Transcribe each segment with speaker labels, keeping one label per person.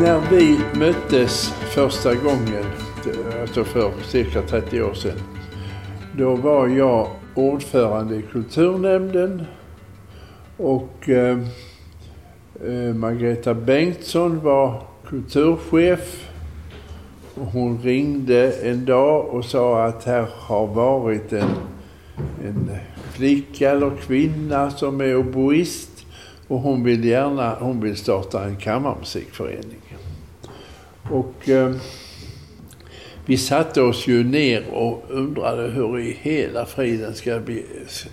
Speaker 1: När vi möttes första gången, alltså för cirka 30 år sedan, då var jag ordförande i kulturnämnden och eh, eh Margareta Bengtsson var kulturchef. Hon ringde en dag och sa att här har varit en, en flicka eller kvinna som är oboist och hon vill gärna hon vill starta en kammarmusikförening. Och eh, vi satte oss ju ner och undrade hur i hela friden ska vi,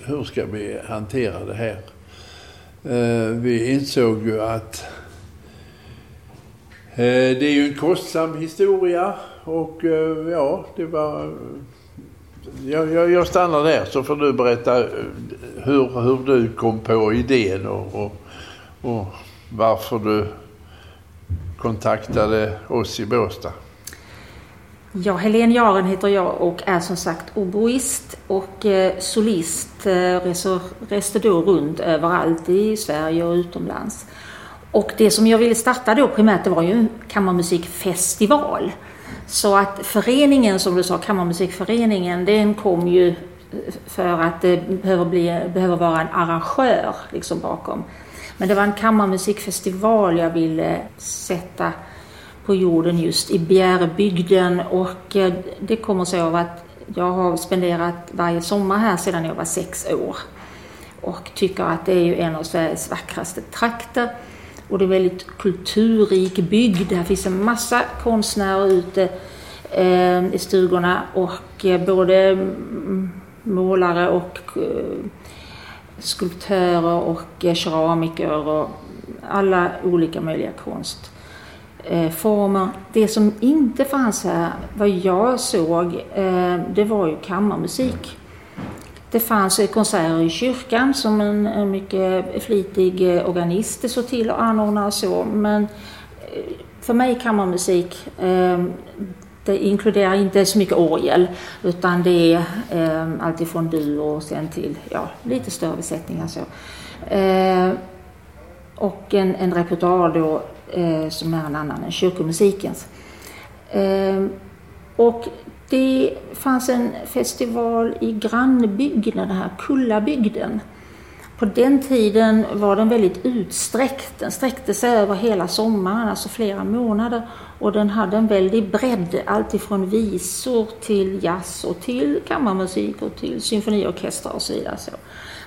Speaker 1: hur ska vi hantera det här? Eh, vi insåg ju att eh, det är ju en kostsam historia och eh, ja, det var... Jag, jag, jag, stannar där så får du berätta eh, hur, hur du kom på idén och, och, och varför du kontaktade oss i Båstad.
Speaker 2: Ja, Helene Jaren heter jag och är som sagt oboist och eh, solist. Eh, reser, reste då runt överallt i Sverige och utomlands. Och det som jag ville starta då primärt det var ju en kammarmusikfestival. Så att föreningen, som du sa, Kammarmusikföreningen, den kom ju eh, för att det behöver, bli, behöver vara en arrangör liksom bakom. Men det var en kammarmusikfestival jag ville sätta på jorden just i Bjärebygden och eh, det kommer sig av att jag har spenderat varje sommar här sedan jag var sex år. Och tycker att det är ju en av Sveriges vackraste trakter. Och det är en väldigt kulturrik bygd. Här finns en massa konstnärer ute eh, i stugorna. Och eh, både målare och skulptörer och eh, keramiker och alla olika möjliga konstformer. Eh, det som inte fanns här, vad jag såg, eh, det var ju kammarmusik. Det fanns konserter i kyrkan som en, mycket flitig organist såg till att anordna och så. Men för mig kammarmusik, det inkluderar inte så mycket orgel utan det är ehm, alltifrån duo och sen till ja, lite större besättningar. Så. Ehm, och en, en repertoar då eh, som är en annan än kyrkomusikens. Eh, och det fanns en festival i grannbygden, den här Kullabygden. På den tiden var den väldigt utsträckt. Den sträckte sig över hela sommaren, alltså flera månader. Och den hade en väldig bredd, alltifrån visor till jazz och till kammarmusik och till symfoniorkestrar och så vidare.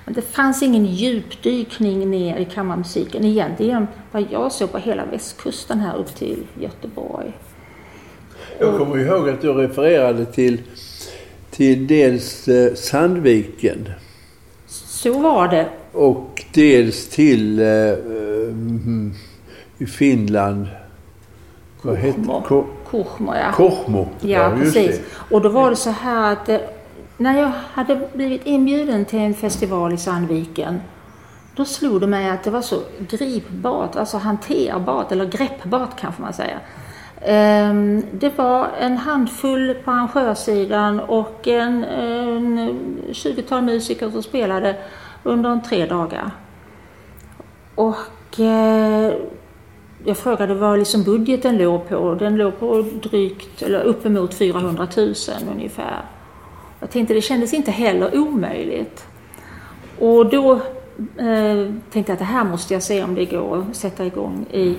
Speaker 2: Men det fanns ingen djupdykning ner i kammarmusiken egentligen vad jag såg på hela västkusten här upp till Göteborg.
Speaker 1: Jag kommer ihåg att du refererade till, till dels eh, Sandviken.
Speaker 2: Så var det.
Speaker 1: Och dels till eh, i Finland.
Speaker 2: Vad hette Kuchmo, ja.
Speaker 1: Kuchmo,
Speaker 2: ja, ja precis. Det. Och då var det så här att eh, när jag hade blivit inbjuden till en festival i Sandviken då slog det mig att det var så gripbart, alltså hanterbart eller greppbart kanske man säger. Ehm, det var en handfull på arrangörssidan och en, en 20-tal musiker som spelade under en tre dagar. Och eh, jag frågade vad liksom budgeten låg på. Den låg på drygt, eller uppemot 400 000 ungefär. Jag tänkte det kändes inte heller omöjligt. Och då eh, tänkte jag att det här måste jag se om det går att sätta igång i,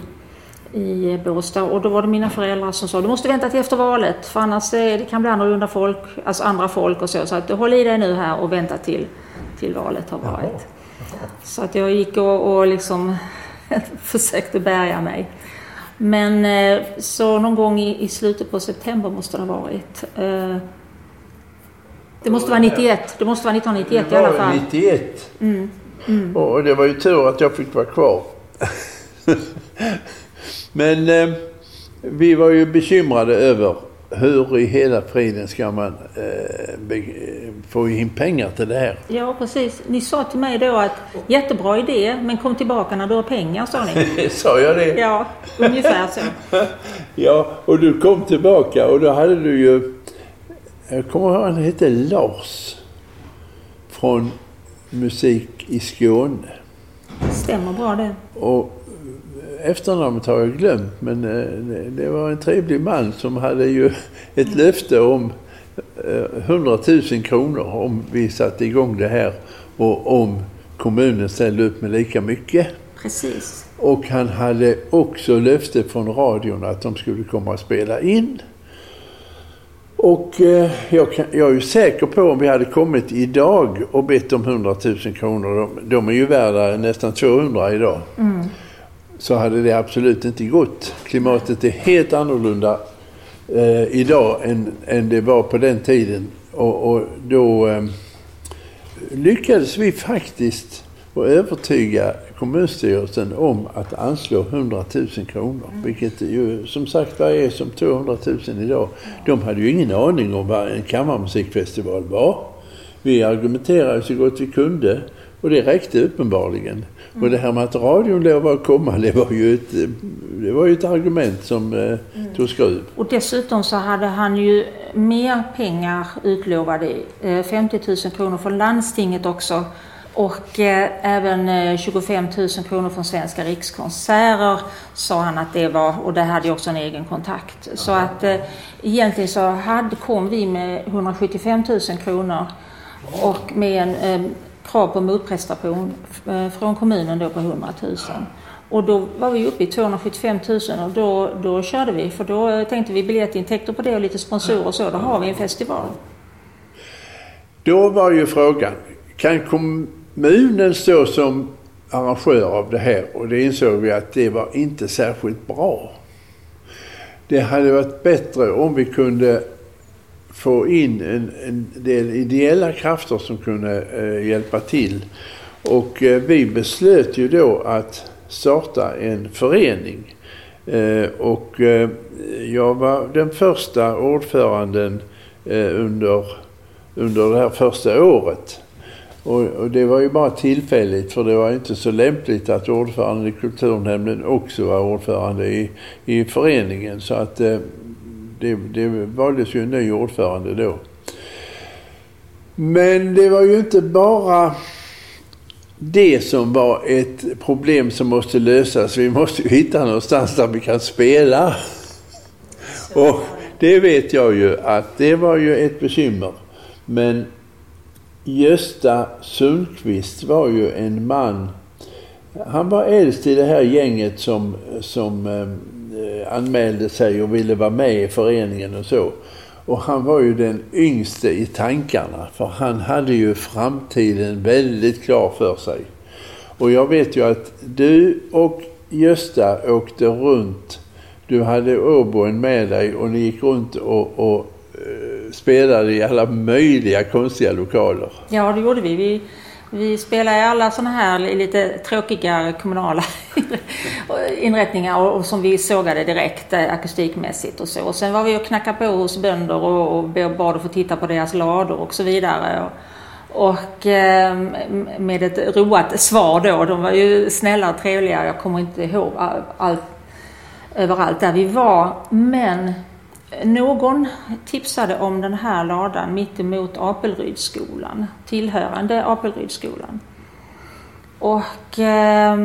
Speaker 2: i Båstad. Och då var det mina föräldrar som sa du måste vänta till efter valet för annars det, det kan bli annorlunda folk, alltså andra folk och så. Så att håll i dig nu här och vänta till, till valet har varit. Så att jag gick och, och liksom försökte bärga mig. Men eh, så någon gång i, i slutet på september måste det ha varit. Eh, det måste vara 91. Det måste vara 1991 i alla fall.
Speaker 1: 91. Mm. Mm. Och det var ju tur att jag fick vara kvar. Men eh, vi var ju bekymrade över hur i hela friden ska man eh, få in pengar till det här?
Speaker 2: Ja, precis. Ni sa till mig då att jättebra idé, men kom tillbaka när du har pengar, sa ni.
Speaker 1: sa jag det?
Speaker 2: Ja, ungefär så.
Speaker 1: ja, och du kom tillbaka och då hade du ju jag kommer ihåg han hette Lars från Musik i Skåne.
Speaker 2: Stämmer bra det.
Speaker 1: Och efternamnet har jag glömt men eh, det var en trevlig man som hade ju ett löfte om 100 000 kronor om vi satte igång det här och om kommunen ställde upp med lika mycket.
Speaker 2: Precis.
Speaker 1: Och han hade också löfte från radion att de skulle komma och spela in. Och eh, jag, kan, jag, är ju säker på om vi hade kommit idag och bett om 100 000 kronor, de, de är ju värda nästan 200 idag, mm. Så hade det absolut inte gått. Klimatet är helt annorlunda eh, idag än, än det var på den tiden. Och, och då eh, lyckades vi faktiskt och övertyga kommunstyrelsen om att anslå 100 000 kronor. Mm. Vilket ju som sagt var är som 200 000 idag. De hade ju ingen aning om vad en kammarmusikfestival var. Vi argumenterade så gott vi kunde och det räckte uppenbarligen. Mm. Och det här med att radion lov att komma, det var ju ett, det var ju ett argument som eh, mm. tog skruv.
Speaker 2: Och dessutom så hade han ju mer pengar utlovade, eh, 50 000 kronor från landstinget också och eh, även 25 eh, 000 kronor från Svenska Rikskonserter sa han att det var, och det hade ju också en egen kontakt. Så att eh, egentligen så hade, kom vi med 175 000 kronor och med en eh, krav på motprestation eh, från kommunen då på 100 000. Och då var vi uppe i 275 000 och då, då körde vi för då eh, tänkte vi biljettintäkter på det och lite sponsorer och så, då har vi en festival.
Speaker 1: Då var ju frågan, kan kommunen stå som arrangör av det här och det insåg vi att det var inte särskilt bra. Det hade varit bättre om vi kunde få in en, en del ideella krafter som kunde eh, hjälpa till. Och eh, vi beslöt ju då att starta en förening. Eh, och eh, jag var den första ordföranden eh, under, under det här första året. Och, och, det var ju bara tillfälligt för det var inte så lämpligt att ordföranden i kulturnämnden också var ordförande i, i föreningen. Så att eh, det, det valdes ju en ny ordförande då. Men det var ju inte bara det som var ett problem som måste lösas. Vi måste ju hitta någonstans där vi kan spela. Och det vet jag ju att det var ju ett bekymmer. Men Gösta Sundqvist var ju en man, han var äldst i det här gänget som, som eh, anmälde sig och ville vara med i föreningen och så. Och han var ju den yngste i tankarna för han hade ju framtiden väldigt klar för sig. Och jag vet ju att du och Gösta åkte runt. Du hade Åboen med dig och ni gick runt och, och eh, spelade i alla möjliga konstiga lokaler.
Speaker 2: Ja, det gjorde vi. Vi, vi spelade i alla sådana här lite tråkiga kommunala inrättningar och, och, som vi sågade direkt eh, akustikmässigt och så. Och sen var vi och knackade på hos bönder och, och bad att få titta på deras lador och så vidare. Och, ehm, och med ett roat svar då. De var ju snälla och trevliga. Jag kommer inte ihåg allt överallt där vi var. Men någon tipsade om den här ladan mittemot Apelrydsskolan, tillhörande Apelrydsskolan. Och eh,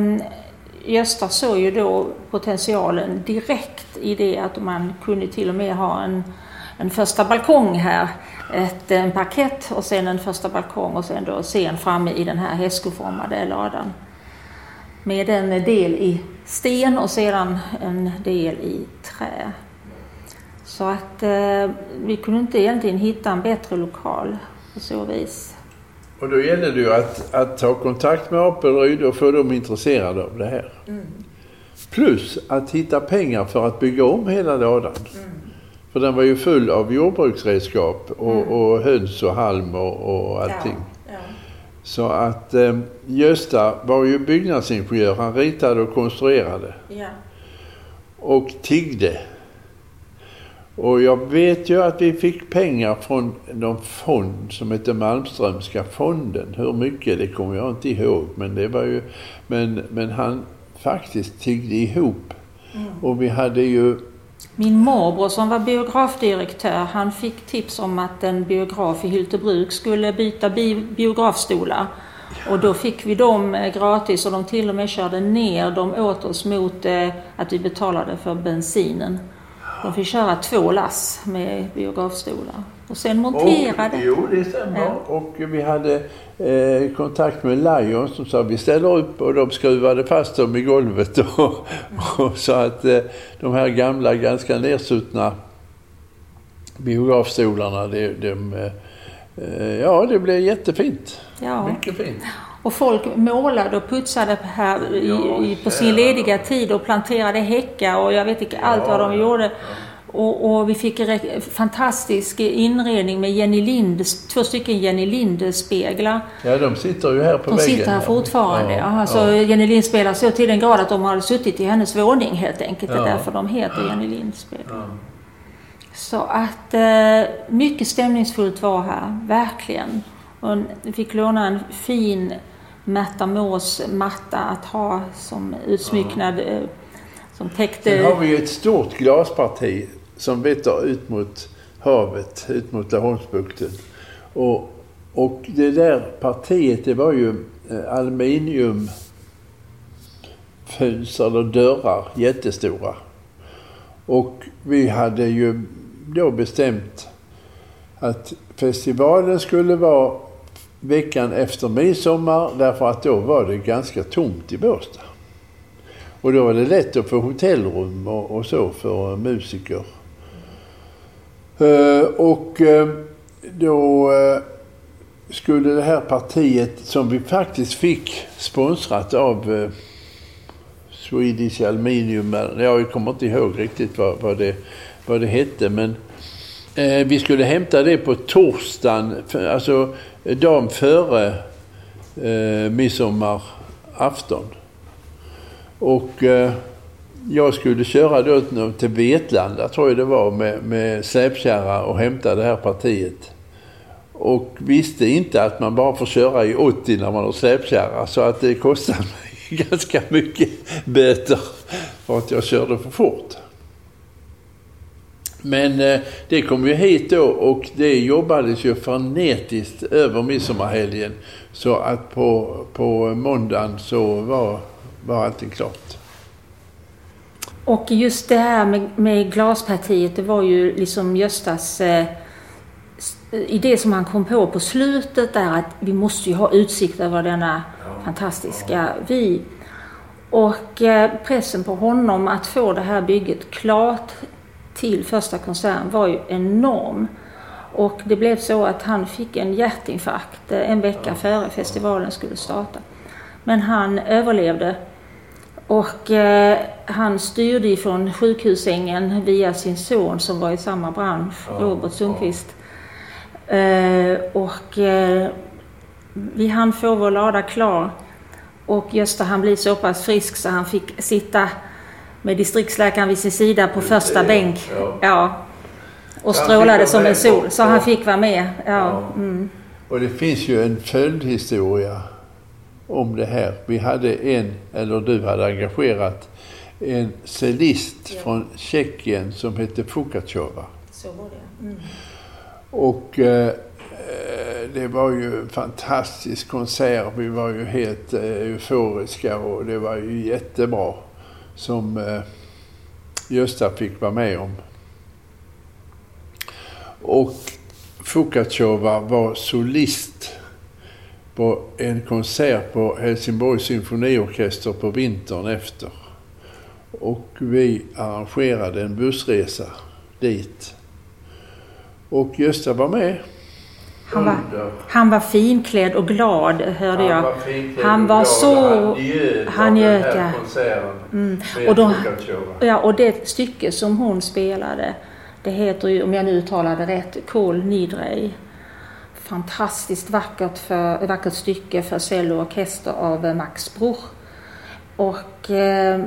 Speaker 2: Gösta såg ju då potentialen direkt i det att man kunde till och med ha en, en första balkong här. Ett, en parkett och sen en första balkong och sen då scen framme i den här hästskoformade ladan. Med en del i sten och sedan en del i trä. Så att eh, vi kunde inte egentligen hitta en bättre lokal på så vis.
Speaker 1: Och då gällde det ju att, att ta kontakt med Apelryd och få dem intresserade av det här. Mm. Plus att hitta pengar för att bygga om hela ladan. Mm. För den var ju full av jordbruksredskap och, mm. och höns och halm och, och allting. Ja. Ja. Så att eh, Gösta var ju byggnadsingenjör. Han ritade och konstruerade. Ja. Och tiggde. Och jag vet ju att vi fick pengar från någon fond som heter Malmströmska fonden. Hur mycket det kommer jag inte ihåg men det var ju, men, men han faktiskt tiggde ihop. Mm. Och vi hade ju
Speaker 2: min morbror som var biografdirektör, han fick tips om att en biograf i Hyltebruk skulle byta bi biografstolar. Och då fick vi dem eh, gratis och de till och med körde ner dem åt oss mot eh, att vi betalade för bensinen. De fick köra två lass med biografstolar. Och sen monterade.
Speaker 1: Och, jo, det stämmer. Ja. Och vi hade eh, kontakt med Lion som sa vi ställer upp och de skruvade fast dem i golvet. Och, och så att eh, de här gamla, ganska nedsuttna biografstolarna, de, de, eh, ja, det blev jättefint. Ja. Mycket fint.
Speaker 2: Och folk målade och putsade här i, i, på sin lediga tid och planterade häckar och jag vet inte allt vad de gjorde. Och, och, vi fick en fantastisk inredning med Jenny Lindes, två stycken Jenny Linde-speglar.
Speaker 1: Ja, de sitter ju här på
Speaker 2: de
Speaker 1: väggen.
Speaker 2: De sitter här fortfarande. Ja, Alltså, ja. Jenny Lind-speglar så till den grad att de hade suttit i hennes våning helt enkelt. Ja. Det är därför de heter Jenny Lind-speglar. Ja. Så att eh, mycket stämningsfullt var här, verkligen. Och vi fick låna en fin Märta Mås matta att ha som utsmycknad. Eh, som täckte...
Speaker 1: Sen har vi ju ett stort glasparti som vetter ut mot havet, ut mot Laholmsbukten. Och, och det där partiet det var ju eh, aluminiumfönster eller dörrar, jättestora. Och vi hade ju då bestämt att festivalen skulle vara veckan efter midsommar därför att då var det ganska tomt i Båstad. Och då var det lätt att få hotellrum och, och så för musiker. Uh, och uh, då uh, skulle det här partiet som vi faktiskt fick sponsrat av Swedish Aluminium, jag kommer inte ihåg riktigt vad, vad, det, vad det hette men vi skulle hämta det på torsdagen, alltså dagen före eh, midsommarafton. Och eh, jag skulle köra då till Vetlanda, tror jag det var, med, med släpkärra och hämta det här partiet. Och visste inte att man bara får köra i 80 när man har släpkärra. Så att det kostade mig ganska mycket böter för att jag körde för fort. Men eh, det kom ju hit då och det jobbades ju frenetiskt över midsommarhelgen. Så att på, på måndagen så var, var allting klart.
Speaker 2: Och just det här med, med glaspartiet, det var ju liksom Göstas eh, idé som han kom på på slutet där att vi måste ju ha utsikt över denna ja. fantastiska vy. Och eh, pressen på honom att få det här bygget klart till första konserten var ju enorm. Och det blev så att han fick en hjärtinfarkt eh, en vecka före festivalen skulle starta. Men han överlevde och eh, han styrde ifrån sjukhussängen via sin son som var i samma bransch, Robert Sundqvist. Eh, och eh, vi hann få vår lada klar och Gösta han blev så pass frisk så han fick sitta med distriktsläkaren vid sin sida på första bänk. Ja. ja. Och strålade som en sol. Så han fick vara med. Ja. Mm.
Speaker 1: Och det finns ju en följdhistoria om det här. Vi hade en, eller du hade engagerat, en cellist från Tjeckien som hette Fukachova.
Speaker 2: Så var det. Mm.
Speaker 1: Och eh, det var ju en fantastisk konsert. Vi var ju helt eh, euforiska och det var ju jättebra som eh, Gösta fick vara med om. Och Fukachova var solist på en konsert på Helsingborgs symfoniorkester på vintern efter. Och vi arrangerade en bussresa dit. Och Gösta var med.
Speaker 2: Han var, han var finklädd och glad, hörde jag.
Speaker 1: Han var, finklädd
Speaker 2: han var så...
Speaker 1: Han njöt ja. Mm.
Speaker 2: Och, då, ja, och det stycke som hon spelade, det heter ju, om jag nu uttalar det rätt, Kol Nidrei. Fantastiskt vackert, för, vackert stycke för cello och orkester av Max Bruch. Och eh,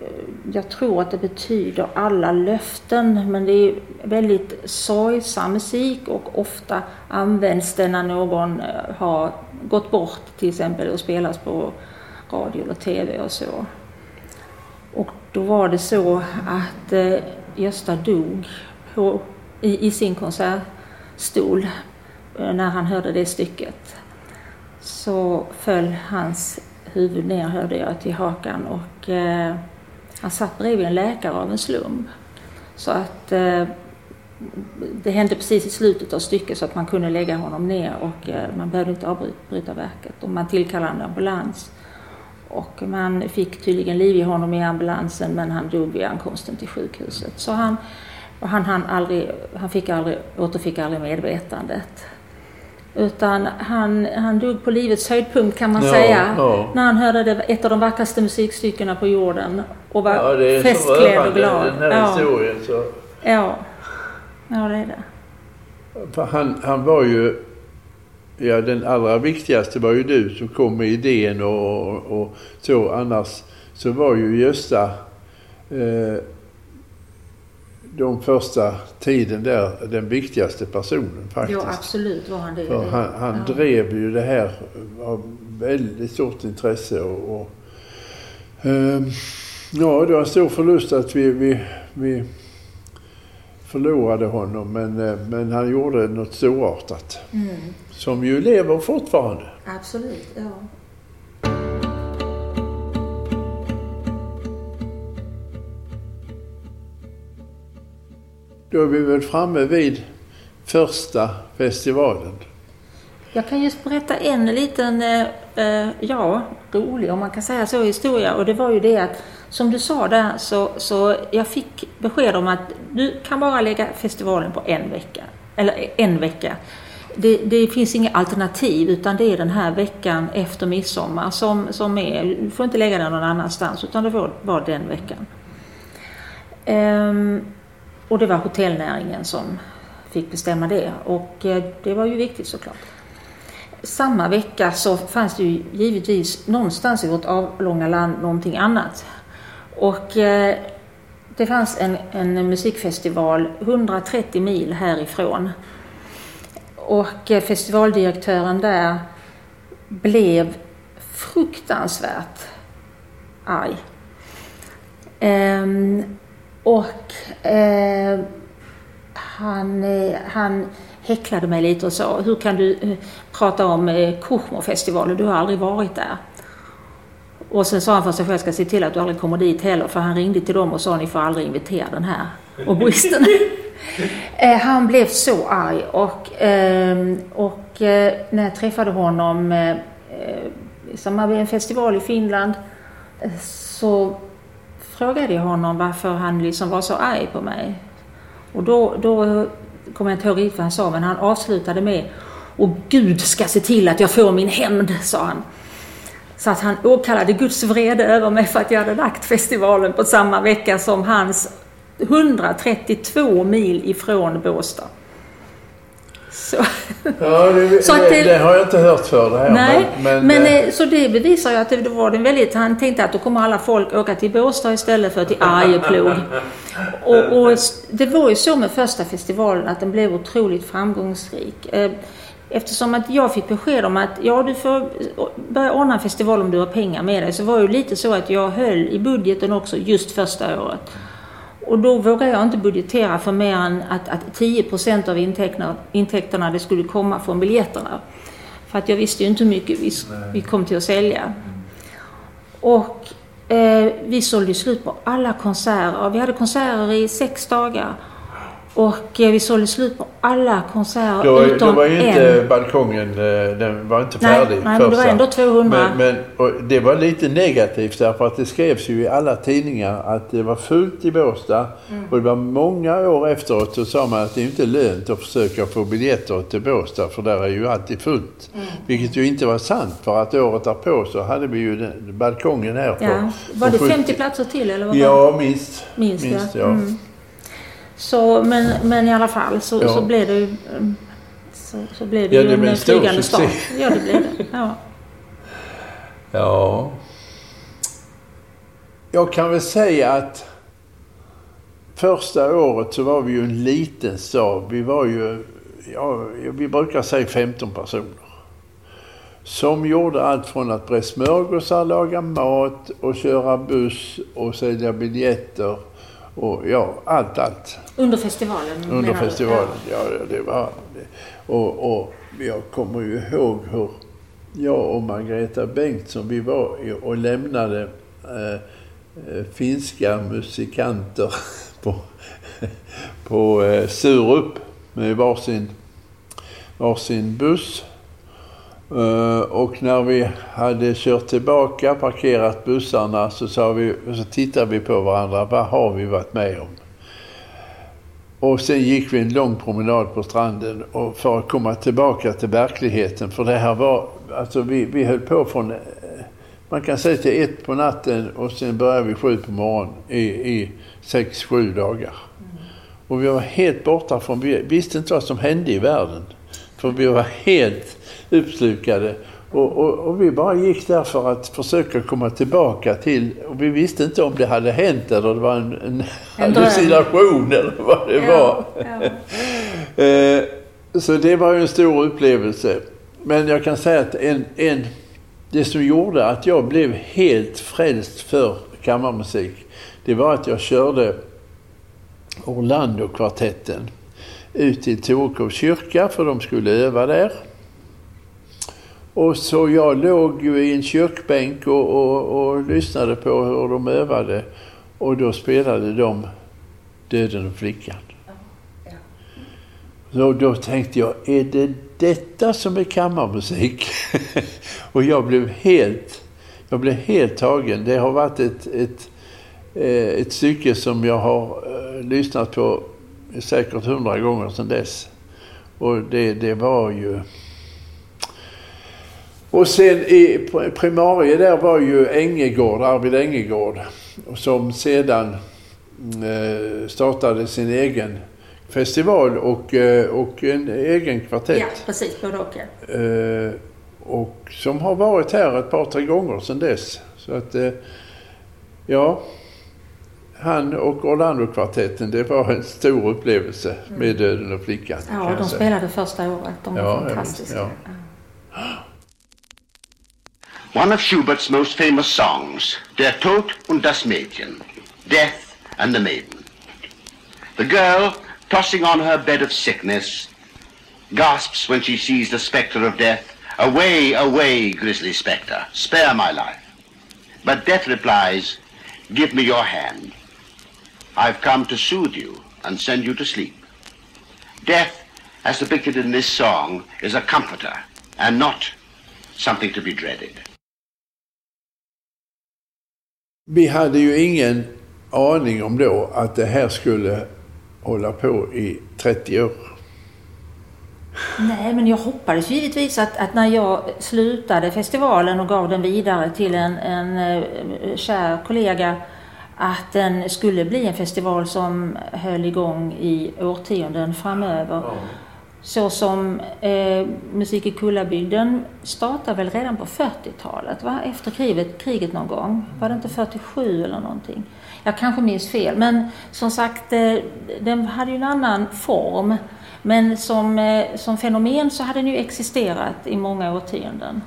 Speaker 2: Eh, jag tror att det betyder alla löften men det är väldigt sorgsam musik och ofta används det när någon eh, har gått bort till exempel och spelas på radio eller TV och så. Och då var det så att eh, Gösta dog på, i, i sin konsertstol eh, när han hörde det stycket. så föll hans huvud ner, hörde jag, till hakan och eh, han satt bredvid en läkare av en slump. Så att eh, det hände precis i slutet av stycket så att man kunde lägga honom ner och eh, man behövde inte avbryta verket. Och man tillkallade en ambulans. Och man fick tydligen liv i honom i ambulansen men han dog vid ankomsten till sjukhuset. Så han, han, han, aldrig, han fick aldrig, återfick aldrig medvetandet. Utan han, han dog på livets höjdpunkt kan man ja, säga. Ja. När han hörde det, ett av de vackraste musikstyckena på jorden. Och var ja, festklädd och glad.
Speaker 1: Den här ja. historien. Så.
Speaker 2: Ja. ja, det är det.
Speaker 1: För han, han var ju... Ja, den allra viktigaste var ju du som kom med idén och, och, och så. Annars så var ju Gösta eh, de första tiden där den viktigaste personen faktiskt.
Speaker 2: Ja, absolut var han det.
Speaker 1: För han, han ja. drev ju det här av väldigt stort intresse och, och eh, ja, det var en stor förlust att vi, vi, vi förlorade honom men, eh, men han gjorde något storartat. Mm. Som ju lever fortfarande.
Speaker 2: Absolut, ja.
Speaker 1: Då är vi väl framme vid första festivalen.
Speaker 2: Jag kan just berätta en liten, eh, eh, ja, rolig om man kan säga så, historia. Och det var ju det att, som du sa där, så, så jag fick besked om att du kan bara lägga festivalen på en vecka. Eller en vecka. Det, det, finns inga alternativ utan det är den här veckan efter midsommar som, som är, du får inte lägga den någon annanstans utan det får vara den veckan. Ehm, och det var hotellnäringen som fick bestämma det och eh, det var ju viktigt såklart. Samma vecka så fanns det ju givetvis någonstans i vårt avlånga land någonting annat. Och eh, det fanns en, en musikfestival 130 mil härifrån. Och eh, festivaldirektören där blev fruktansvärt arg. Ehm, och eh, han, eh, han häcklade mig lite och sa, hur kan du eh, prata om eh, Kuchmo-festivalen, du har aldrig varit där. Och sen sa han för sig själv, jag ska se till att du aldrig kommer dit heller, för han ringde till dem och sa, ni får aldrig invitera den här oboisten. eh, han blev så arg och, eh, och eh, när jag träffade honom eh, i samband med en festival i Finland så frågade jag honom varför han liksom var så arg på mig. Och då, då kommer jag inte ihåg riktigt vad han sa, men han avslutade med Och Gud ska se till att jag får min hämnd, sa han. Så att han åkallade Guds vrede över mig för att jag hade lagt festivalen på samma vecka som hans 132 mil ifrån Båstad.
Speaker 1: Så, ja, det, så det, det, har jag inte hört för det här.
Speaker 2: Nej, men, men, men eh, eh, så det bevisar ju att det var en väldigt, han tänkte att då kommer alla folk åka till Båstad istället för till Arjeplog. och, och, det var ju så med första festivalen att den blev otroligt framgångsrik. Eftersom att jag fick besked om att ja, du får börja ordna en festival om du har pengar med dig så var det lite så att jag höll i budgeten också just första året. Och då vågar jag inte budgetera för mer än att, att 10% av intäkterna, intäkterna det skulle komma från biljetterna. För att jag visste ju inte hur mycket vi, vi kom till att sälja. Och eh, vi sålde slut på alla konserter. Vi hade konserter i sex dagar. Och eh, vi sålde slut på alla konserter
Speaker 1: då,
Speaker 2: utom
Speaker 1: Då var ju inte en. balkongen, eh, den var inte färdig
Speaker 2: Nej, nej men det var ändå 200.
Speaker 1: Men, men det var lite negativt därför att det skrevs ju i alla tidningar att det var fullt i Båstad. Mm. Och det var många år efteråt så sa man att det är inte lönt att försöka få biljetter till Båstad för där är ju alltid fullt. Mm. Vilket ju inte var sant för att året därpå så hade vi ju den, balkongen här på,
Speaker 2: ja. Var
Speaker 1: det
Speaker 2: 50 platser till eller? Vad
Speaker 1: ja, minst.
Speaker 2: Minst, minst ja. ja. Mm. Så, men, men i alla fall så, ja. så blev det ju så, så blev det ja, ju det en flygande start. Ja, det blev det. Ja.
Speaker 1: ja. Jag kan väl säga att första året så var vi ju en liten stad. Vi var ju, ja, vi brukar säga 15 personer. Som gjorde allt från att bre smörgåsar, laga mat och köra buss och sälja biljetter och ja, allt, allt.
Speaker 2: Under festivalen?
Speaker 1: Under festivalen, ja. ja. det var. Och, och jag kommer ju ihåg hur jag och Margareta Bengtsson, vi var och lämnade eh, eh, finska musikanter på, på eh, Sturup med varsin, varsin buss. Eh, och när vi hade kört tillbaka, parkerat bussarna, så, sa vi, så tittade vi på varandra. Vad har vi varit med om? Och sen gick vi en lång promenad på stranden och för att komma tillbaka till verkligheten. För det här var, alltså vi, vi höll på från, eh, man kan säga till ett på natten och sen började vi sju på morgonen i, i sex, sju dagar. Och vi var helt borta från, vi visste inte vad som hände i världen. För vi var helt uppslukade. Och, och, och, vi bara gick där för att försöka komma tillbaka till, och vi visste inte om det hade hänt eller det var en, en, en hallucination eller vad det ja, var. Ja. Eh, så det var ju en stor upplevelse. Men jag kan säga att en, en, det som gjorde att jag blev helt frälst för kammarmusik, det var att jag körde Orlando-kvartetten ut till Torekovs kyrka för de skulle öva där. Och så jag låg ju i en kyrkbänk och, och, och lyssnade på hur de övade. Och då spelade de Döden och flickan. Så då tänkte jag, är det detta som är kammarmusik? och jag blev helt, jag blev helt tagen. Det har varit ett, ett, eh, ett stycke som jag har eh, lyssnat på säkert hundra gånger sedan dess. Och det, det var ju och sen i primarie där var ju Engegård, Arvid Engegård, som sedan eh, startade sin egen festival och, eh, och en egen kvartett.
Speaker 2: Ja, precis. Både och
Speaker 1: ja. Eh, och som har varit här ett par, tre gånger sedan dess. Så att, ja. Han och Orlando-kvartetten, det var en stor upplevelse med mm. Döden och flickan.
Speaker 2: Ja, de spelade första året. De var ja, fantastiska. Ja.
Speaker 3: One of Schubert's most famous songs, Der Tod und das Mädchen, Death and the Maiden. The girl, tossing on her bed of sickness, gasps when she sees the spectre of death, Away, away, grisly spectre, spare my life. But death replies, Give me your hand. I've come to soothe you and send you to sleep. Death, as depicted in this song, is a comforter and not something to be dreaded.
Speaker 1: Vi hade ju ingen aning om då att det här skulle hålla på i 30 år.
Speaker 2: Nej, men jag hoppades givetvis att, att när jag slutade festivalen och gav den vidare till en, en uh, kär kollega att den skulle bli en festival som höll igång i årtionden framöver. Ja. Så som eh, Musik i Kullabygden startade väl redan på 40-talet, va? efter kriget, kriget någon gång. Var det inte 47 eller någonting? Jag kanske minns fel, men som sagt, eh, den hade ju en annan form. Men som, eh, som fenomen så hade den ju existerat i många årtionden.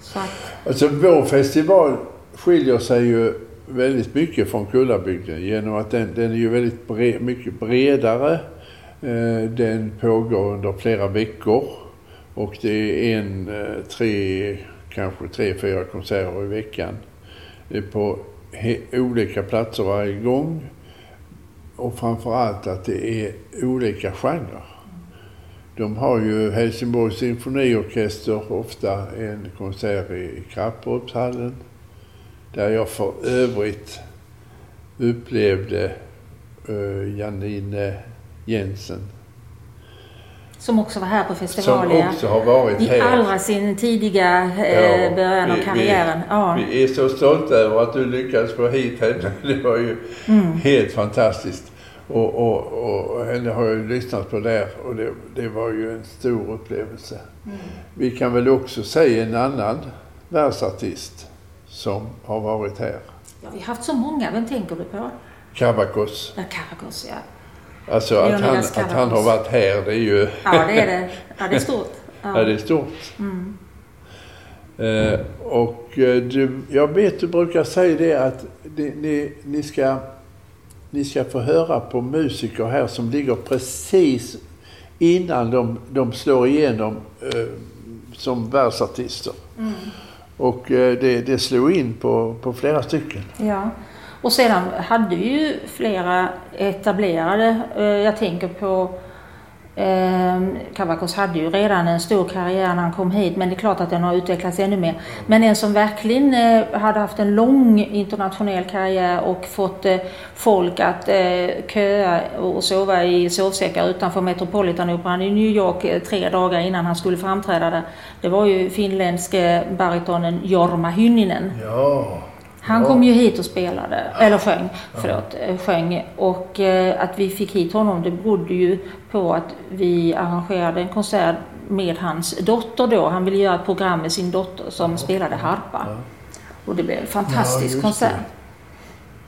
Speaker 1: Så att... Alltså vår festival skiljer sig ju väldigt mycket från Kullabygden genom att den, den är ju väldigt bre mycket bredare Eh, den pågår under flera veckor och det är en, eh, tre, kanske tre, fyra konserter i veckan på olika platser varje gång. Och framförallt att det är olika genrer. De har ju Helsingborgs symfoniorkester ofta en konsert i Krapperupshallen. Där jag för övrigt upplevde uh, Janine Jensen.
Speaker 2: Som också var här på festivalen.
Speaker 1: Som också har varit
Speaker 2: I här. I allra sin tidiga eh, ja, början av karriären.
Speaker 1: Vi, ja. vi är så stolta över att du lyckades få hit henne. Det var ju mm. helt fantastiskt. Och, och, och henne har jag lyssnat på där och det, det var ju en stor upplevelse. Mm. Vi kan väl också säga en annan världsartist som har varit här.
Speaker 2: Ja, vi har haft så många. Vem tänker du på?
Speaker 1: Kavakos.
Speaker 2: Ja, Kavakos, ja.
Speaker 1: Alltså att han, att han har varit här, det är ju...
Speaker 2: Ja, det är det. Ja, det är stort.
Speaker 1: Ja, ja det är stort. Mm. Eh, och eh, du, jag vet du brukar säga det att ni, ni, ni, ska, ni ska få höra på musiker här som ligger precis innan de, de slår igenom eh, som världsartister. Och eh, det, det slog in på, på flera stycken.
Speaker 2: Ja. Och sedan hade vi ju flera etablerade. Eh, jag tänker på eh, Kavakos hade ju redan en stor karriär när han kom hit men det är klart att den har utvecklats ännu mer. Men en som verkligen eh, hade haft en lång internationell karriär och fått folk att köa och sova i sovsäckar utanför Metropolitanoperan i New York tre dagar innan han skulle framträda där. Det var ju finländske baritonen Jorma Hynninen.
Speaker 1: Ja.
Speaker 2: Han
Speaker 1: Ja.
Speaker 2: kom ju hit och spelade, eller sjöng, förlåt, eh, sjöng. Och eh, att vi fick hit honom det berodde ju på att vi arrangerade en konsert med hans dotter då. Han ville göra ett program med sin dotter som spelade harpa. Och det blev en
Speaker 1: Ja,
Speaker 2: fantastisk konsert.
Speaker 1: det.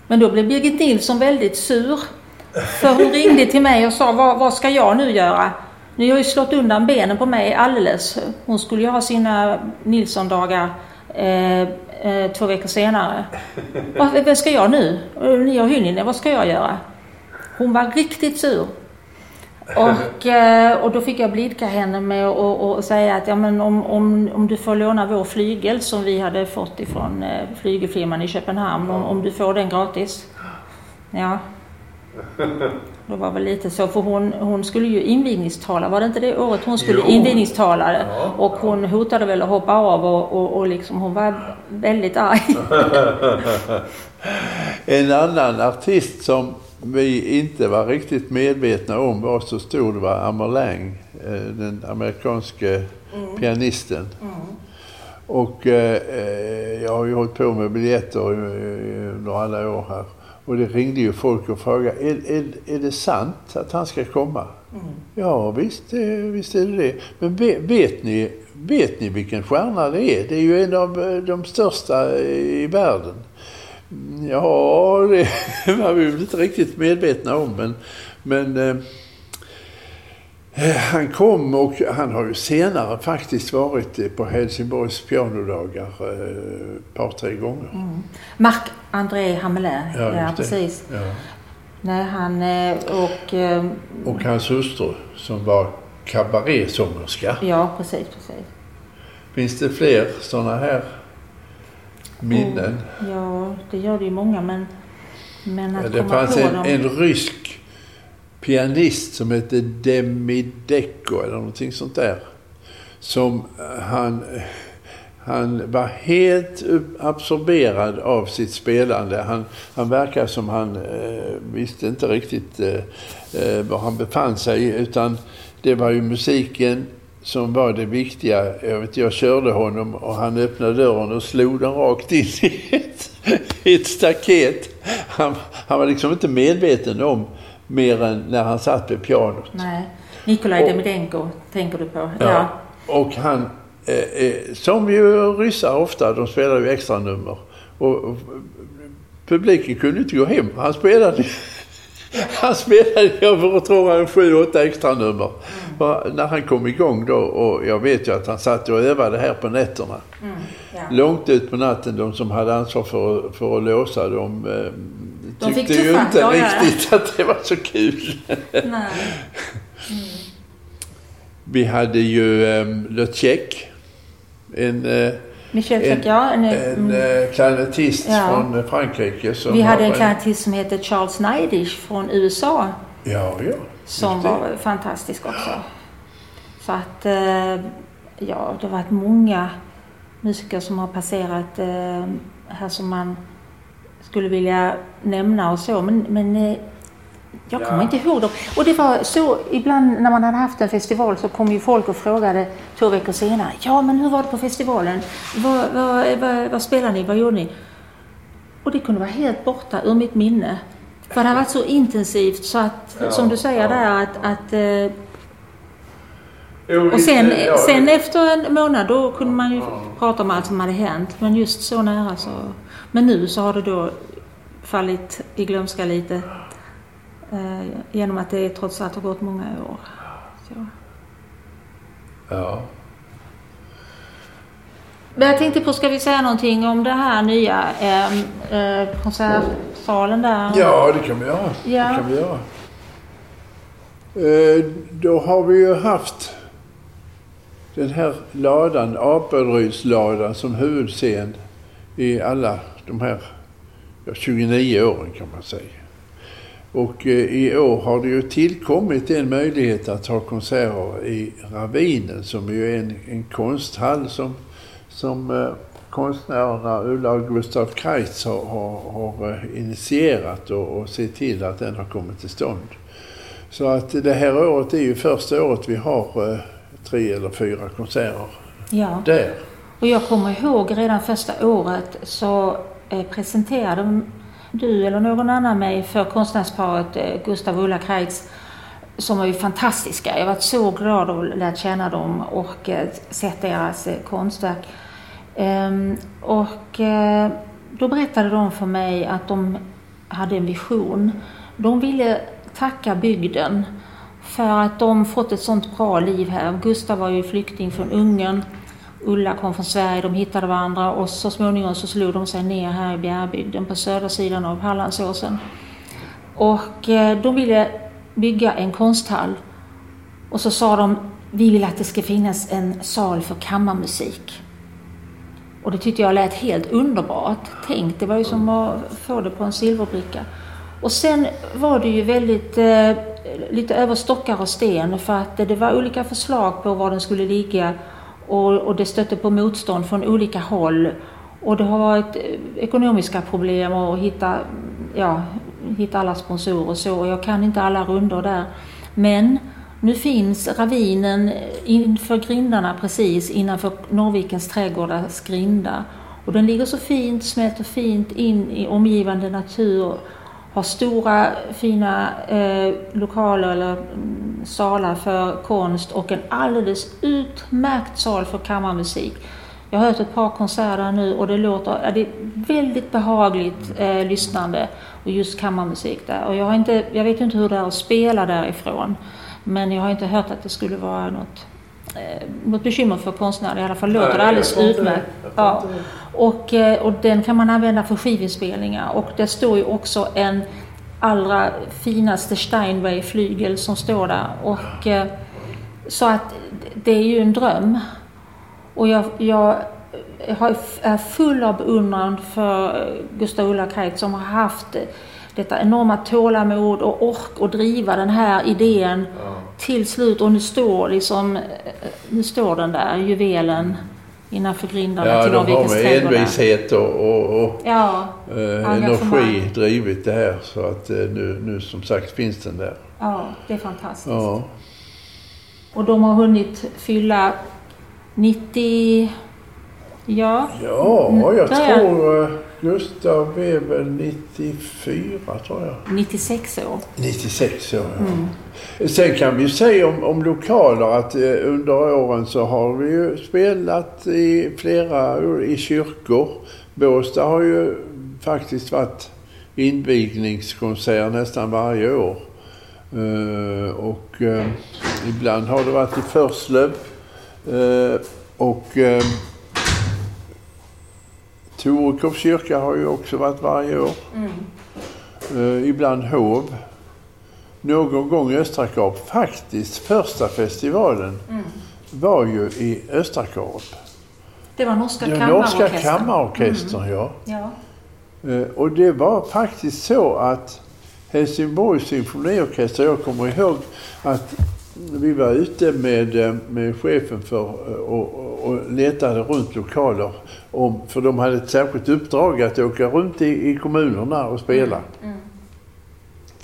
Speaker 2: Men då blev Birgit Nilsson väldigt sur. För hon ringde till mig och sa, vad, vad ska jag nu göra? Ni har ju slått undan benen på mig alldeles. Hon skulle ju ha sina Nilsson-dagar eh, eh, två veckor senare. Vad, vad ska jag nu? Eh, ni har Hynninen, vad ska jag göra? Hon var riktigt sur. Och, eh, och då fick jag blidka henne med att och, och säga att ja, men om, om, om du får låna vår flygel som vi hade fått ifrån eh, flygelfirman i Köpenhamn, om, om du får den gratis. Ja. Det var väl lite så, för hon, hon skulle ju invigningstala, var det inte det året hon skulle
Speaker 1: Jo.
Speaker 2: invigningstala?
Speaker 1: Ja.
Speaker 2: Och hon hotade väl att hoppa av och, och, och liksom, hon var väldigt arg.
Speaker 1: En annan artist som vi inte var riktigt medvetna om var så stor det var Amer Lang, eh, den amerikanske pianisten. Och eh, eh, jag har ju hållit på med biljetter under alla år här. Och det ringde ju folk och frågade, är, är, är det sant att han ska komma? Ja, visst, eh, visst är det det. Men vet, ni, vet ni vilken stjärna det är? Det är ju en av eh, de största i världen. Ja, det var vi väl inte riktigt medvetna om. Men, men eh, han kom och han har ju senare faktiskt varit eh, på Helsingborgs pianodagar eh, ett par, tre gånger.
Speaker 2: Marc-André Hamelin, ja,
Speaker 1: det.
Speaker 2: precis.
Speaker 1: Ja.
Speaker 2: Nej, han eh, och... eh,
Speaker 1: Och hans hustru som var kabarésångerska.
Speaker 2: Ja, precis, precis.
Speaker 1: Finns det fler sådana här minnen?
Speaker 2: Ja, det gör det ju många, men... Men att
Speaker 1: det
Speaker 2: komma
Speaker 1: fanns
Speaker 2: på
Speaker 1: en,
Speaker 2: dem...
Speaker 1: en rysk pianist som hette Demi Deco eller någonting sånt där. Som eh, han, han var helt absorberad av sitt spelande. Han, han verkar som han eh, visste inte riktigt eh, eh, var han befann sig utan det var ju musiken som var det viktiga. Jag, vet, jag körde honom och han öppnade dörren och slog den rakt in i ett, i ett staket. Han, han var liksom inte medveten om mer än när han satt vid pianot.
Speaker 2: Nej. Nikolaj
Speaker 1: Och-
Speaker 2: Demidenko tänker du på?
Speaker 1: Ja. Och han, eh, eh, som ju ryssar ofta, de spelar ju extra nummer. Och, och publiken kunde inte gå hem. Han spelade, han spelade jag tror en sju, åtta extra nummer. Och när han kom igång då, och jag vet ju att han satt och övade här på nätterna.
Speaker 2: ja.
Speaker 1: Långt ut på natten, de som hade ansvar för, för att låsa, de, eh,
Speaker 2: De fick
Speaker 1: tyckte ju inte riktigt att det var så kul.
Speaker 2: Nej.
Speaker 1: Vi hade ju um, Le Tchèque, en, eh,
Speaker 2: Michel
Speaker 1: En-
Speaker 2: ja. En,
Speaker 1: en
Speaker 2: mm.
Speaker 1: eh, klarinettist
Speaker 2: Ja.
Speaker 1: från eh, Frankrike. Som
Speaker 2: Vi hade en klarinettist som hette Charles Neidish från USA
Speaker 1: Ja, ja.
Speaker 2: som
Speaker 1: det.
Speaker 2: var fantastisk också. Så att, eh, ja, det har varit många musiker som har passerat eh, här som man skulle vilja nämna och så. Men, men eh, jag kommer
Speaker 1: Ja.
Speaker 2: inte ihåg dem. Och det var så, ibland när man hade haft en festival så kom ju folk och frågade två veckor senare. Ja, men hur var det på festivalen? Vad, vad, vad, vad spelade ni? Vad gjorde ni? Och det kunde vara helt borta ur mitt minne. För det har varit så intensivt så att,
Speaker 1: Ja,
Speaker 2: som du säger
Speaker 1: ja.
Speaker 2: där, att, att eh,
Speaker 1: Jo,
Speaker 2: och sen,
Speaker 1: ja,
Speaker 2: sen efter en månad då kunde man ju prata om allt som hade hänt. Men just så nära så. Men nu så har det då fallit i glömska lite. Eh, genom att det trots allt har gått många år. Så.
Speaker 1: Ja.
Speaker 2: Men jag tänkte på, ska vi säga någonting om det här nya eh, eh, konsertsalen där?
Speaker 1: ja, det kan vi göra.
Speaker 2: Ja.
Speaker 1: Det kan vi göra. Eh, då har vi ju haft den här ladan, Apelrydsladan som huvudscen i alla de här ja, 29 åren kan man säga. Och eh, i år har det ju tillkommit en möjlighet att ha konserter i Ravinen som ju är en, en konsthall som, som eh, konstnärerna Ulla och Gustav Kreitz har, har, har eh, initierat och, och sett till att den har kommit till stånd. Så att det här året är ju första året vi har tre eller fyra konserter
Speaker 2: Ja.
Speaker 1: där.
Speaker 2: Och jag kommer ihåg redan första året så Eh, presenterade du eller någon annan mig för konstnärsparet eh, Gustav och Ulla Kreitz som var ju fantastiska. Jag var så glad att lära känna dem och eh, sett deras konstverk. Ehm, och då berättade de för mig att de hade en vision. De ville tacka bygden för att de fått ett sånt bra liv här. Gustav var ju flykting från Ungern. Ulla kom från Sverige, de hittade varandra och så småningom så slog de sig ner här i Bjärbygden på södra sidan av Hallandsåsen. Och eh, de ville bygga en konsthall. Och så sa de, vi vill att det ska finnas en sal för kammarmusik. Och det tyckte jag lät helt underbart. Tänk, det var ju som att få det på en silverbricka. Och sen var det ju väldigt eh, lite över stockar och sten för att det var olika förslag på var den skulle ligga och, och det stötte på motstånd från olika håll. Och det har varit eh, ekonomiska problem att hitta, ja, hitta alla sponsorer och så. Och jag kan inte alla rundor där. Men nu finns ravinen inför grindarna precis innanför Norrvikens trädgårdars grinda. Och den ligger så fint, smälter fint in i omgivande natur. Har stora fina eh, lokaler eller mm, salar för konst och en alldeles utmärkt sal för kammarmusik. Jag har hört ett par konserter nu och det låter det är väldigt behagligt eh, lyssnande och just kammarmusik där. Och jag, har inte, jag vet inte hur det är att spela därifrån. Men jag har inte hört att det skulle vara något, eh, något bekymmer för konstnärer. I alla fall låter
Speaker 1: Nej,
Speaker 2: alldeles utmärkt. Ja. Och, eh, och den kan man använda för skivinspelningar. Och det står ju också en allra finaste Steinway-flygel som står där. Och, eh, så att det är ju en dröm. Och jag, jag är full av beundran för Gustav Ulla Kreitz som har haft detta enorma tålamod och ork att driva den här idén till slut. Och nu står, liksom, nu står den där juvelen innanför grindarna
Speaker 1: Ja,
Speaker 2: till
Speaker 1: de har
Speaker 2: Norrvikens
Speaker 1: med
Speaker 2: trädgårdar.
Speaker 1: envishet och, och, och
Speaker 2: Ja,
Speaker 1: eh, energi drivit det här. Så att eh, nu, nu som sagt finns den där.
Speaker 2: ja, det är fantastiskt.
Speaker 1: Ja.
Speaker 2: Och de har hunnit fylla 90... Ja,
Speaker 1: Ja,
Speaker 2: Mm,
Speaker 1: jag
Speaker 2: är
Speaker 1: tror eh, Gustav är väl 94 tror jag.
Speaker 2: 96 år.
Speaker 1: 96 år, ja. Sen kan vi säga om, om lokaler att eh, under åren så har vi ju spelat i flera i kyrkor. Båstad har ju faktiskt varit invigningskonsert nästan varje år. Eh, och eh, ibland har det varit i Förslöv. Eh, och eh, Torekovs kyrka har ju också varit varje år. Eh, ibland Hov. Någon gång Östrakap. Faktiskt första festivalen var ju i Östrakap.
Speaker 2: Det var norska
Speaker 1: Den norska
Speaker 2: kammarorkestern.
Speaker 1: kammarorkestern, ja.
Speaker 2: Ja.
Speaker 1: Eh, Och det var faktiskt så att Helsingborgs symfoniorkester, jag kommer ihåg att vi var ute med, eh, med chefen för eh, och, och- letade runt lokaler. Om, för de hade ett särskilt uppdrag att åka runt i, i kommunerna och spela.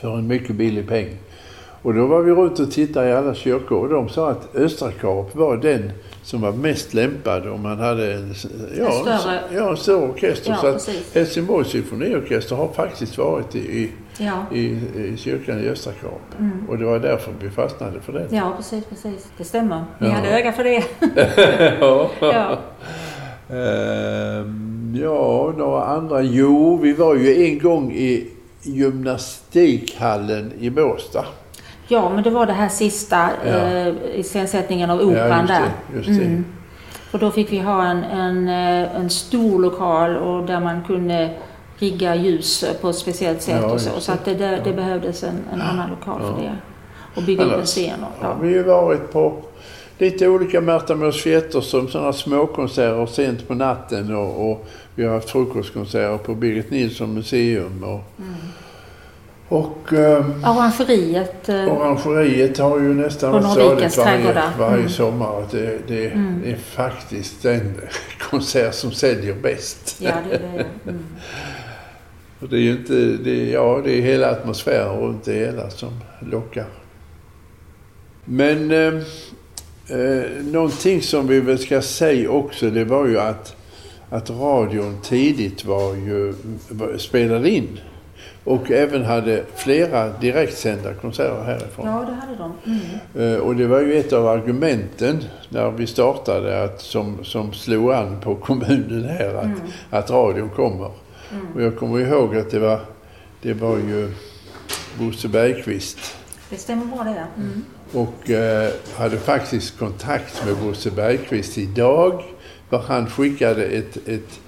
Speaker 1: För en mycket billig peng. Och då var vi runt och tittade i alla kyrkor och de sa att Östrakap var den som var mest lämpad om man hade en, ja,
Speaker 2: En större-
Speaker 1: ja, en större orkester.
Speaker 2: Ja,
Speaker 1: så att. Helsingborgs symfoniorkester har faktiskt varit i, i,
Speaker 2: Ja.
Speaker 1: i, i kyrkan i Östrakap. Och det var därför vi fastnade för den.
Speaker 2: ja, precis, precis. Det stämmer. Ni
Speaker 1: Ja.
Speaker 2: hade öga för det.
Speaker 1: ja.
Speaker 2: ja.
Speaker 1: Ehm, ja, några andra. Jo, vi var ju en gång i gymnastikhallen i Båstad.
Speaker 2: ja, men det var det här sista
Speaker 1: Ja.
Speaker 2: eh, iscensättningen av operan
Speaker 1: ja,
Speaker 2: där.
Speaker 1: just det. Just det.
Speaker 2: Mm. Och då fick vi ha en, en, eh, en stor lokal och där man kunde rigga ljus på ett speciellt sätt
Speaker 1: Ja,
Speaker 2: och så. Så att det, det, det behövdes en, en annan lokal för det. Och bygga upp en scen. Och,
Speaker 1: har vi ju varit på... lite olika Märta Mås som sådana småkonserter sent på natten och, och vi har haft frukostkonserter på Birgit Nilsson museum. Och, mm. och um,
Speaker 2: Orangeriet.
Speaker 1: Uh, orangeriet har ju nästan varit stadigt varje, varje mm. sommar. Det, det, mm. det, är faktiskt den konsert som säljer bäst.
Speaker 2: Ja, det är det. Mm.
Speaker 1: Det är ju inte, det, ja det är hela atmosfären runt det hela som lockar. Men eh, eh, någonting som vi väl ska säga också det var ju att, att radion tidigt var ju, spelade in. Och även hade flera direktsända konserter härifrån.
Speaker 2: Ja, det hade de. Mm.
Speaker 1: Eh, och det var ju ett av argumenten när vi startade att, som, som slog an på kommunen här att, mm. att radion kommer. Mm. Och jag kommer ihåg att det var, det var ju Bosse Bergqvist.
Speaker 2: Det stämmer bra det, mm.
Speaker 1: Och eh, hade faktiskt kontakt med Bosse Bergqvist idag. För han skickade ett, ett,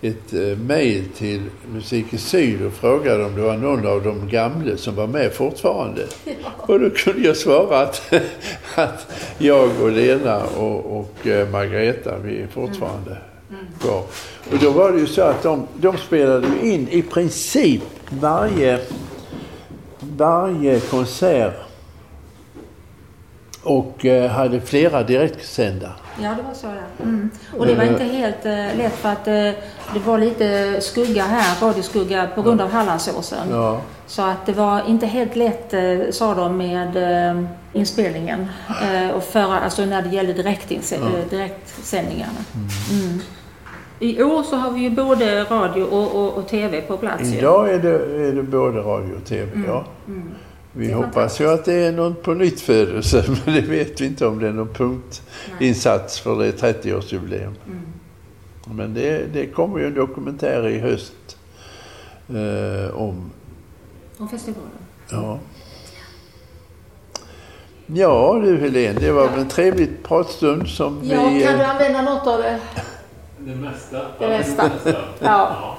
Speaker 1: ett eh, mejl till Musik i Syd och frågade om det var någon av de gamla som var med fortfarande. Ja. Och då kunde jag svara att, att jag och Lena och, och eh, Margareta, vi är fortfarande mm. Mm. kvar. Och då var det ju så att de, de spelade in i princip varje, varje konsert och eh, hade flera direktsända.
Speaker 2: Ja, det var så ja. Mm. Och det var inte helt eh, lätt för att eh, det var lite skugga här, radioskugga på grund av Hallandsåsen.
Speaker 1: Ja.
Speaker 2: Så att det var inte helt lätt, eh, sa de, med eh, inspelningen. Eh, och för, alltså när det gällde direktinse- ja. direktsändningarna. Mm. Mm. I år så har vi ju både radio och, och, och TV på plats.
Speaker 1: Idag är det, är det både radio och TV, mm. ja. Mm. Vi hoppas ju att det är någon på nytt födelse, men det vet vi inte om det är någon punktinsats för det 30-årsjubileum. Mm. Men det, det kommer ju en dokumentär i höst eh, om...
Speaker 2: Om festivalen?
Speaker 1: Ja. Ja du Helene, det var väl en trevlig pratstund som
Speaker 2: ja, vi... Ja, kan du använda något av det?
Speaker 4: Det mesta.
Speaker 2: Det mesta. ja.